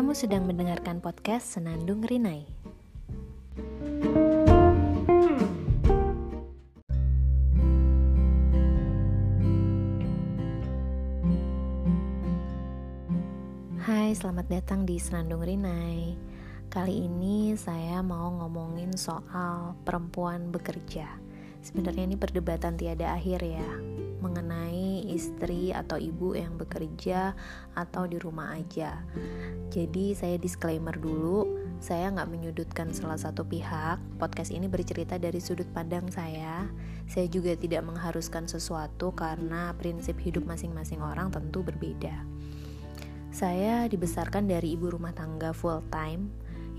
Kamu sedang mendengarkan podcast Senandung Rinai. Hai, selamat datang di Senandung Rinai. Kali ini saya mau ngomongin soal perempuan bekerja. Sebenarnya ini perdebatan tiada akhir ya mengenai istri atau ibu yang bekerja atau di rumah aja. Jadi saya disclaimer dulu, saya nggak menyudutkan salah satu pihak. Podcast ini bercerita dari sudut pandang saya. Saya juga tidak mengharuskan sesuatu karena prinsip hidup masing-masing orang tentu berbeda. Saya dibesarkan dari ibu rumah tangga full time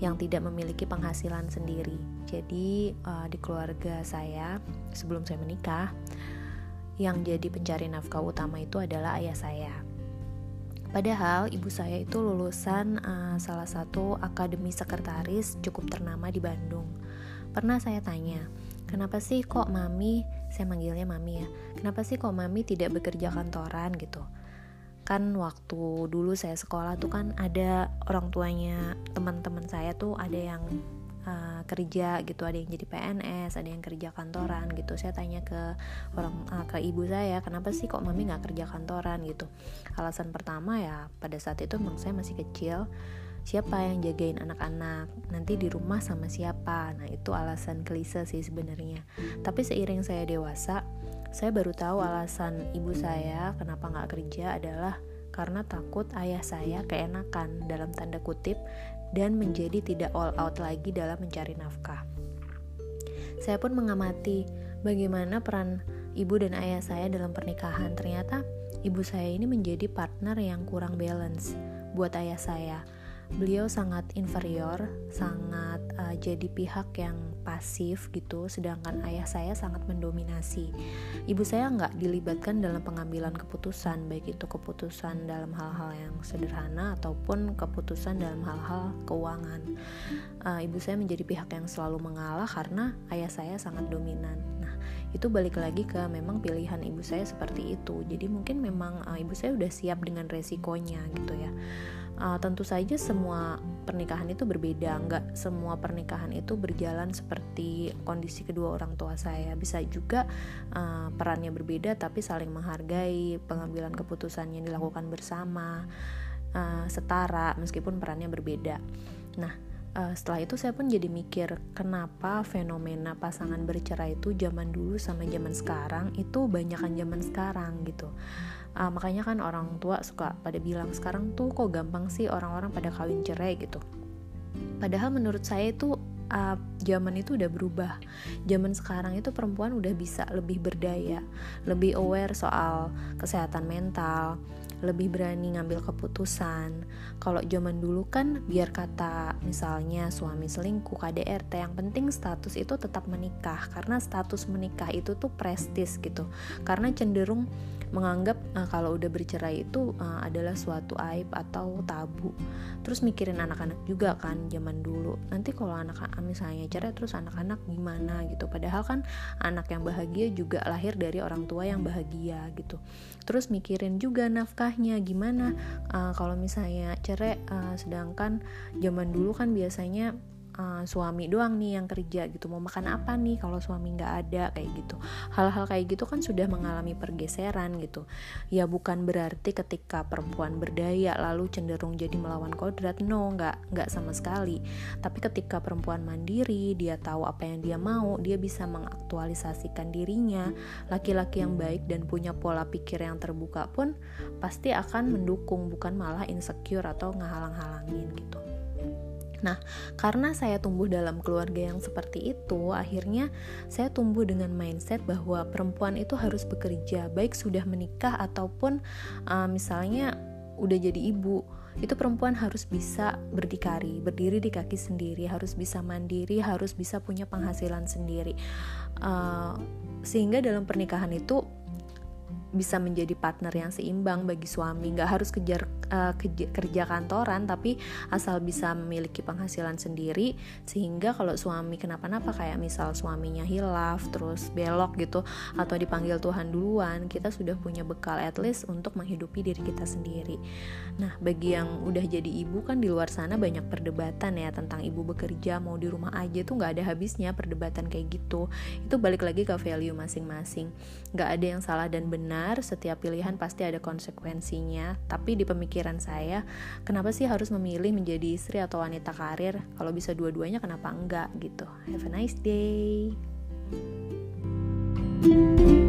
yang tidak memiliki penghasilan sendiri. Jadi uh, di keluarga saya sebelum saya menikah yang jadi pencari nafkah utama itu adalah ayah saya. Padahal ibu saya itu lulusan uh, salah satu akademi sekretaris cukup ternama di Bandung. Pernah saya tanya, kenapa sih kok mami, saya manggilnya mami ya, kenapa sih kok mami tidak bekerja kantoran gitu? Kan waktu dulu saya sekolah tuh kan ada orang tuanya teman-teman saya tuh ada yang uh, kerja gitu ada yang jadi PNS ada yang kerja kantoran gitu. Saya tanya ke orang uh, ke ibu saya kenapa sih kok mami nggak kerja kantoran? gitu. Alasan pertama ya pada saat itu memang saya masih kecil. Siapa yang jagain anak-anak? Nanti di rumah sama siapa? Nah itu alasan klise sih sebenarnya. Tapi seiring saya dewasa saya baru tahu alasan ibu saya kenapa nggak kerja adalah karena takut ayah saya keenakan dalam tanda kutip dan menjadi tidak all out lagi dalam mencari nafkah. Saya pun mengamati bagaimana peran ibu dan ayah saya dalam pernikahan. Ternyata ibu saya ini menjadi partner yang kurang balance buat ayah saya beliau sangat inferior, sangat uh, jadi pihak yang pasif gitu, sedangkan ayah saya sangat mendominasi. Ibu saya nggak dilibatkan dalam pengambilan keputusan, baik itu keputusan dalam hal-hal yang sederhana ataupun keputusan dalam hal-hal keuangan. Uh, ibu saya menjadi pihak yang selalu mengalah karena ayah saya sangat dominan. Nah, itu balik lagi ke memang pilihan ibu saya seperti itu. Jadi mungkin memang uh, ibu saya udah siap dengan resikonya gitu ya. Uh, tentu saja semua pernikahan itu berbeda. Nggak semua pernikahan itu berjalan seperti kondisi kedua orang tua saya. Bisa juga uh, perannya berbeda tapi saling menghargai pengambilan keputusan yang dilakukan bersama uh, setara meskipun perannya berbeda. Nah uh, setelah itu saya pun jadi mikir kenapa fenomena pasangan bercerai itu zaman dulu sama zaman sekarang itu banyakan zaman sekarang gitu. Uh, makanya kan orang tua suka pada bilang sekarang tuh kok gampang sih orang-orang pada kawin cerai gitu. Padahal menurut saya itu uh, zaman itu udah berubah. Zaman sekarang itu perempuan udah bisa lebih berdaya lebih aware soal kesehatan mental lebih berani ngambil keputusan. Kalau zaman dulu kan biar kata misalnya suami selingkuh, KDRT, yang penting status itu tetap menikah karena status menikah itu tuh prestis gitu. Karena cenderung menganggap uh, kalau udah bercerai itu uh, adalah suatu aib atau tabu. Terus mikirin anak-anak juga kan zaman dulu. Nanti kalau anak misalnya cerai terus anak-anak gimana gitu. Padahal kan anak yang bahagia juga lahir dari orang tua yang bahagia gitu. Terus mikirin juga nafkahnya gimana uh, kalau misalnya cerai uh, sedangkan zaman dulu kan biasanya uh, suami doang nih yang kerja gitu. Mau makan apa nih kalau suami nggak ada? Kayak gitu. Hal-hal kayak gitu kan sudah mengalami pergeseran gitu. Ya bukan berarti ketika perempuan berdaya lalu cenderung jadi melawan kodrat. No nggak nggak sama sekali. Tapi ketika perempuan mandiri dia tahu apa yang dia mau dia bisa mengaktualisasikan dirinya. Laki-laki yang baik dan punya pola pikir yang terbuka pun pasti akan mendukung bukan malah insecure atau ngehalang-halangin gitu Nah, karena saya tumbuh dalam keluarga yang seperti itu, akhirnya saya tumbuh dengan mindset bahwa perempuan itu harus bekerja, baik sudah menikah ataupun uh, misalnya udah jadi ibu. Itu perempuan harus bisa berdikari, berdiri di kaki sendiri, harus bisa mandiri, harus bisa punya penghasilan sendiri. Uh, sehingga dalam pernikahan itu bisa menjadi partner yang seimbang bagi suami. Nggak harus kejar uh, kerja kantoran tapi asal bisa memiliki penghasilan sendiri. Sehingga kalau suami kenapa-napa kayak misal suaminya hilaf terus belok gitu atau dipanggil Tuhan duluan kita sudah punya bekal at least untuk menghidupi diri kita sendiri. Nah bagi yang udah jadi ibu kan di luar sana banyak perdebatan ya tentang ibu bekerja mau di rumah aja tuh nggak ada habisnya perdebatan kayak gitu. Itu balik lagi ke value masing-masing. Nggak ada yang salah dan benar benar, setiap pilihan pasti ada konsekuensinya. Tapi di pemikiran saya, kenapa sih harus memilih menjadi istri atau wanita karir? Kalau bisa dua-duanya, kenapa enggak gitu? Have a nice day. thank you